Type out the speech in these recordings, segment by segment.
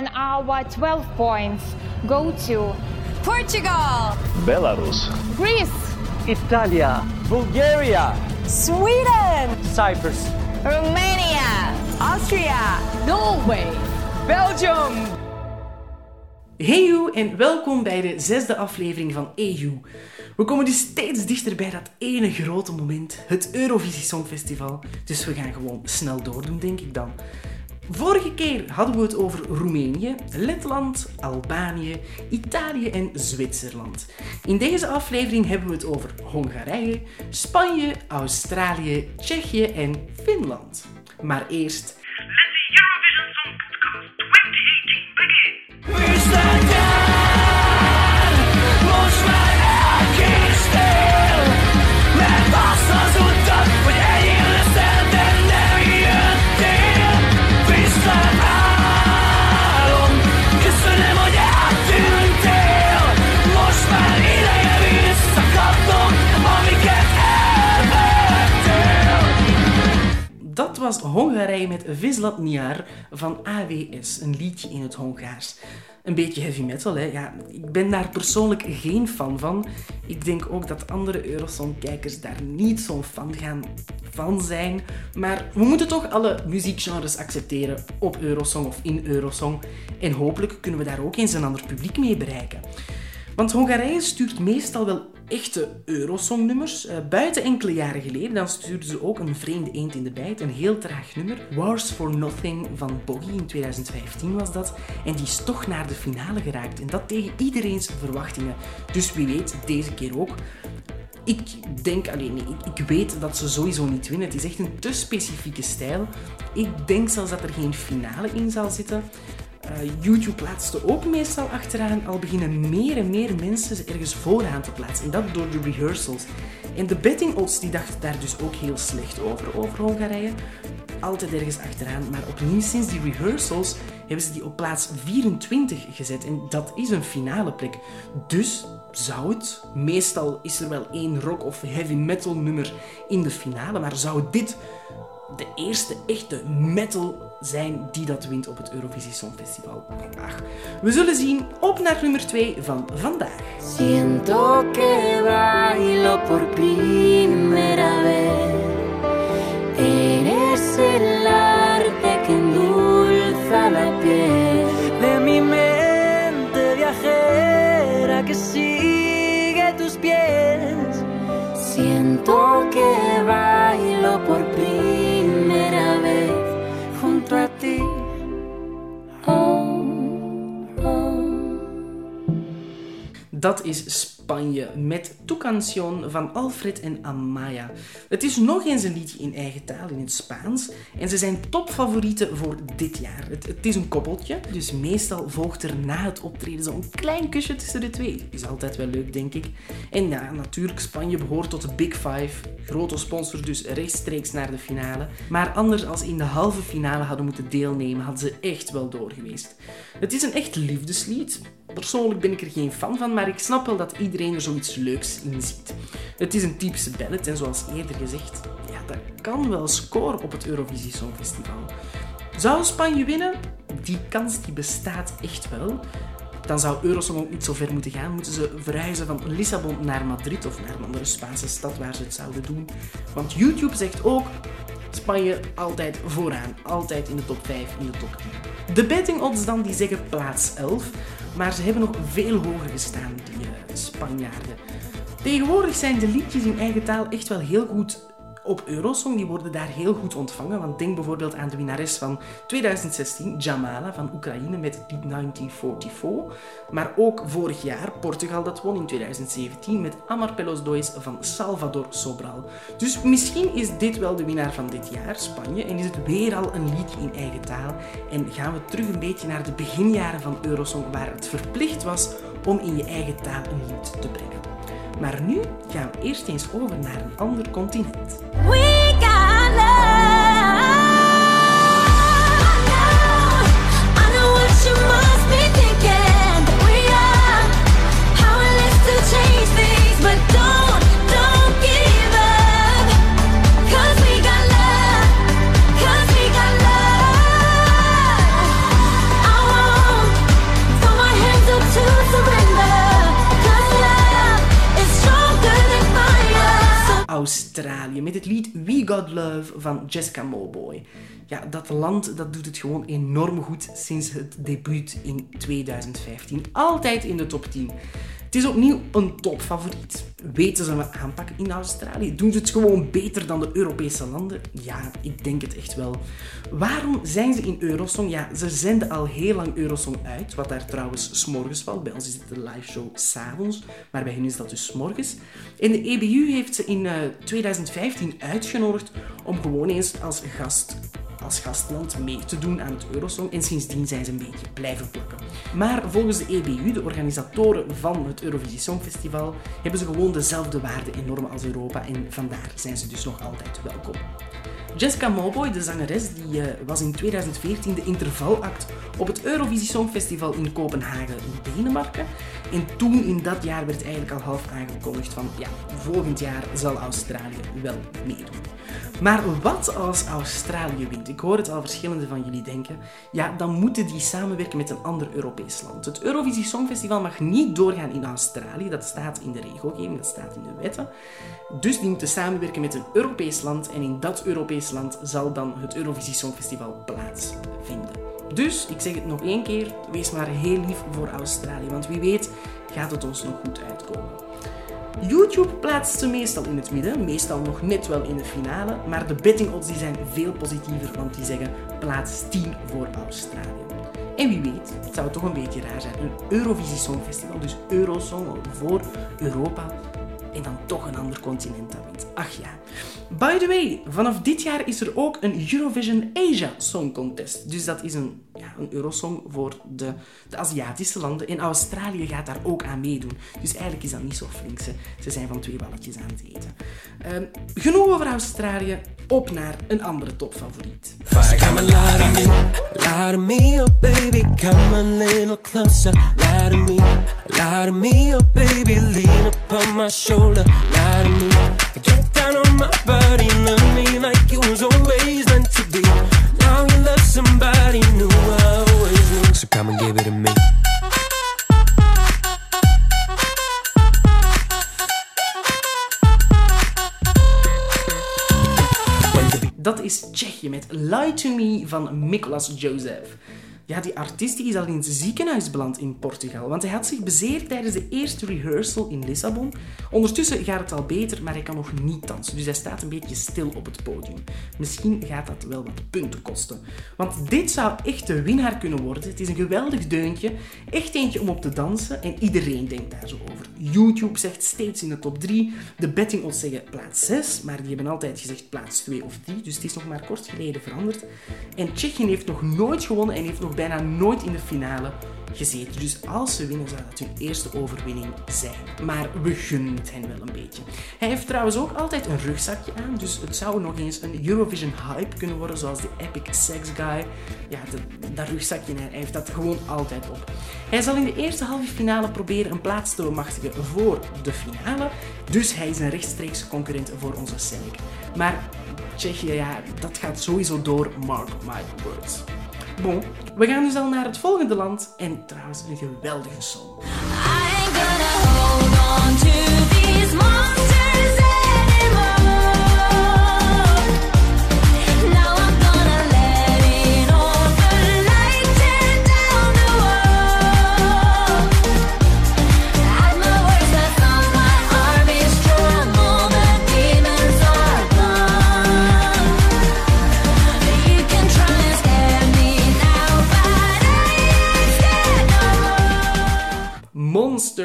and our 12 points. Go to Portugal, Belarus, Greece, Italia, Bulgaria, Sweden, Cyprus, Romania, Austria, Norway, Belgium. Hey you en welkom bij de zesde aflevering van EU. We komen dus steeds dichter bij dat ene grote moment, het Eurovisie Songfestival. Dus we gaan gewoon snel doordoen, denk ik dan. Vorige keer hadden we het over Roemenië, Letland, Albanië, Italië en Zwitserland. In deze aflevering hebben we het over Hongarije, Spanje, Australië, Tsjechië en Finland. Maar eerst was Hongarije met Vizslat Nyar van AWS, een liedje in het Hongaars. Een beetje heavy metal, hè. Ja, ik ben daar persoonlijk geen fan van. Ik denk ook dat andere Eurosong-kijkers daar niet zo'n fan gaan van zijn. Maar we moeten toch alle muziekgenres accepteren op Eurosong of in Eurosong. En hopelijk kunnen we daar ook eens een ander publiek mee bereiken. Want Hongarije stuurt meestal wel echte Eurosong-nummers. Eh, buiten enkele jaren geleden dan stuurden ze ook een vreemde eend in de bijt, een heel traag nummer. Wars for Nothing van Boggy in 2015 was dat. En die is toch naar de finale geraakt. En dat tegen iedereen's verwachtingen. Dus wie weet, deze keer ook. Ik denk, alleen nee, ik weet dat ze sowieso niet winnen. Het is echt een te specifieke stijl. Ik denk zelfs dat er geen finale in zal zitten. Eh, YouTube plaatste ook meestal achteraan, al beginnen meer en meer mensen ergens vooraan te plaatsen. En dat door de rehearsals. En de betting odds die dachten daar dus ook heel slecht over, over Hongarije. Altijd ergens achteraan, maar opnieuw sinds die rehearsals hebben ze die op plaats 24 gezet. En dat is een finale plek. Dus zou het, meestal is er wel één rock of heavy metal nummer in de finale, maar zou dit de eerste echte metal zijn die dat wint op het Eurovisie Songfestival. Ach, we zullen zien. Op naar nummer 2 van vandaag. Siento que bailo por primera vez. Eres el arte que endulza la piel de mi mente viajera que sigue Dat is Spanje met Tu Canción van Alfred en Amaya. Het is nog eens een liedje in eigen taal, in het Spaans. En ze zijn topfavorieten voor dit jaar. Het, is een koppeltje, dus meestal volgt er na het optreden zo'n klein kusje tussen de twee. Is altijd wel leuk, denk ik. En ja, natuurlijk, Spanje behoort tot de Big Five. Grote sponsor, dus rechtstreeks naar de finale. Maar anders als in de halve finale hadden moeten deelnemen, hadden ze echt wel doorgeweest. Het is een echt liefdeslied. Persoonlijk ben ik er geen fan van, maar ik snap wel dat iedereen er zoiets leuks in ziet. Het is een typische ballad en zoals eerder gezegd, ja, dat kan wel scoren op het Eurovisie Songfestival. Zou Spanje winnen? Die kans die bestaat echt wel. Dan zou Eurosong ook niet zo ver moeten gaan. Moeten ze verhuizen van Lissabon naar Madrid of naar een andere Spaanse stad waar ze het zouden doen. Want YouTube zegt ook Spanje altijd vooraan. Altijd in de top 5, in de top 10. De betting odds dan, die zeggen plaats 11. Maar ze hebben nog veel hoger gestaan, die eh, Spanjaarden. Tegenwoordig zijn de liedjes in eigen taal echt wel heel goed op Eurosong. Die worden daar heel goed ontvangen. Want denk bijvoorbeeld aan de winnares van 2016, Jamala van Oekraïne met lied 1944. Maar ook vorig jaar Portugal dat won in 2017 met Amar Pelos Dois van Salvador Sobral. Dus misschien is dit wel de winnaar van dit jaar, Spanje. En is het weer al een liedje in eigen taal. En gaan we terug een beetje naar de beginjaren van Eurosong waar het verplicht was om in je eigen taal een lied te brengen. Maar nu gaan we eerst eens over naar een ander continent. Van Jessica Mowboy. Ja, dat land dat doet het gewoon enorm goed sinds het debuut in 2015. Altijd in de top 10. Het is opnieuw een topfavoriet. Weten ze wat aanpakken in Australië? Doen ze het gewoon beter dan de Europese landen? Ja, ik denk het echt wel. Waarom zijn ze in Eurosong? Ja, ze zenden al heel lang Eurosong uit, wat daar trouwens s'morgens valt. Bij ons is het de live show s'avonds, maar bij hen is dat dus 's morgens. En de EBU heeft ze in eh, 2015 uitgenodigd om gewoon eens als gast als gastland mee te doen aan het Eurosong en sindsdien zijn ze een beetje blijven plakken. Maar volgens de EBU, de organisatoren van het Eurovisie Songfestival, hebben ze gewoon dezelfde waarden en normen als Europa en vandaar zijn ze dus nog altijd welkom. Jessica Mowboy, de zangeres, die eh, was in 2014 de intervalact op het Eurovisie Songfestival in Kopenhagen, Denemarken. En toen, in dat jaar, werd eigenlijk al half aangekondigd van, ja, volgend jaar zal Australië wel meedoen. Maar wat als Australië wint? Ik hoor het al verschillende van jullie denken. Ja, dan moeten die samenwerken met een ander Europees land. Het Eurovisie Songfestival mag niet doorgaan in Australië. Dat staat in de regelgeving, dat staat in de wetten. Dus die moeten samenwerken met een Europees land. En in dat Europees land zal dan het Eurovisie Songfestival plaatsvinden. Dus, ik zeg het nog één keer, wees maar heel lief voor Australië. Want wie weet gaat het ons nog goed uitkomen. YouTube plaatst ze meestal in het midden, meestal nog net wel in de finale, maar de betting odds die zijn veel positiever, want die zeggen plaats 10 voor Australië. En wie weet, het zou toch een beetje raar zijn, een Eurovisie Songfestival, dus Eurosong voor Europa, en dan toch een ander continent dat wint. Ach ja. By the way, vanaf dit jaar is er ook een Eurovision Asia Song Contest. Dus dat is een, een Eurosong voor de, de Aziatische landen. En Australië gaat daar ook aan meedoen. Dus eigenlijk is dat niet zo flink. Ze, zijn van twee balletjes aan het eten. Ehm, genoeg over Australië. Op naar een andere topfavoriet. Me. Dat is Tsjechië met Lie to Me van Nicolas Joseph. Ja, die artiest is al in het ziekenhuis beland in Portugal, want hij had zich bezeerd tijdens de eerste rehearsal in Lissabon. Ondertussen gaat het al beter, maar hij kan nog niet dansen, dus hij staat een beetje stil op het podium. Misschien gaat dat wel wat punten kosten. Want dit zou echt de winnaar kunnen worden. Het is een geweldig deuntje, echt eentje om op te dansen en iedereen denkt daar zo over. YouTube zegt steeds in de top 3, de betting odds zeggen plaats 6, maar die hebben altijd gezegd plaats 2 of 3, dus het is nog maar kort geleden veranderd. En Tsjechië heeft nog nooit gewonnen en heeft nog bijna nooit in de finale gezeten. Dus als ze winnen, zou dat hun eerste overwinning zijn. Maar we gunnen het hen wel een beetje. Hij heeft trouwens ook altijd een rugzakje aan, dus het zou nog eens een Eurovision hype kunnen worden, zoals de Epic Sex Guy. Ja, dat rugzakje, hij heeft dat gewoon altijd op. Hij zal in de eerste halve finale proberen een plaats te bemachtigen voor de finale, dus hij is een rechtstreeks concurrent voor onze Senek. Maar Tsjechië, ja, dat gaat sowieso door, mark my words. Bon, we gaan dus al naar het volgende land en trouwens een geweldige song.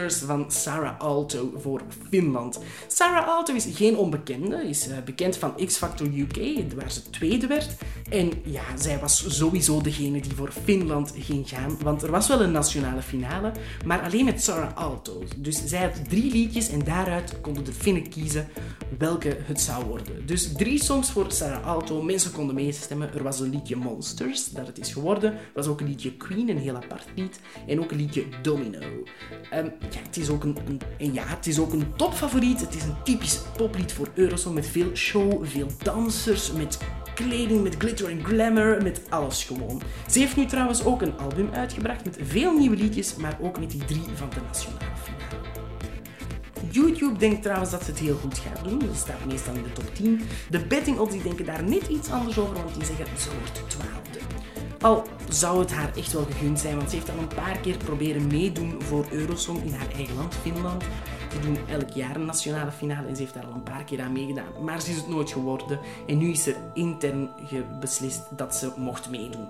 Van Sarah Alto voor Finland. Sarah Alto is geen onbekende, is eh, bekend van X Factor UK, waar ze tweede werd. En ja, zij was sowieso degene die voor Finland ging gaan, want er was wel een nationale finale, maar alleen met Sarah Alto. Dus zij had drie liedjes en daaruit konden de Finnen kiezen welke het zou worden. Dus drie songs voor Sarah Alto, mensen konden meestemmen. Er was een liedje Monsters, dat het is geworden. Er was ook een liedje Queen, een heel apart lied. En ook een liedje Domino. Ehm, ja, het is ook een, een, en ja, het is ook een topfavoriet. Het is een typisch poplied voor Eurosong met veel show, veel dansers, met kleding, met glitter en glamour, met alles gewoon. Ze heeft nu trouwens ook een album uitgebracht met veel nieuwe liedjes, maar ook met die drie van de nationale finale. YouTube denkt trouwens dat ze het heel goed gaat doen. Ze staat meestal in de top 10. De betting odds denken daar net iets anders over, want die zeggen ze wordt twaalfde. Al zou het haar echt wel gegund zijn, want ze heeft al een paar keer proberen meedoen voor Eurosong in haar eigen land, Finland. Ze doen elk jaar een nationale finale en ze heeft daar al een paar keer aan meegedaan. Maar ze is het nooit geworden en nu is er intern beslist dat ze mocht meedoen.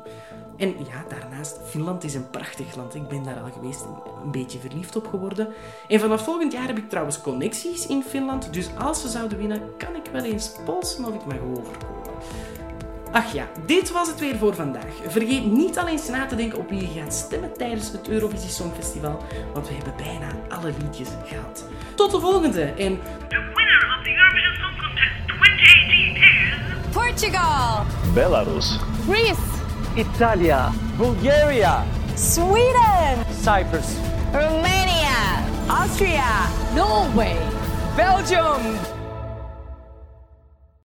En ja, daarnaast, Finland is een prachtig land. Ik ben daar al geweest en een beetje verliefd op geworden. En vanaf volgend jaar heb ik trouwens connecties in Finland, dus als ze zouden winnen, kan ik wel eens polsen of ik mag overkomen. Ach ja, dit was het weer voor vandaag. Vergeet niet al eens na te denken op wie je gaat stemmen tijdens het Eurovisie Songfestival, want we hebben bijna alle liedjes gehad. Tot de volgende en The winner of the Eurovision Song Contest 2018 is... Portugal. Belarus, Greece. Italia. Bulgaria. Sweden. Cyprus. Romania. Austria. Norway. Belgium.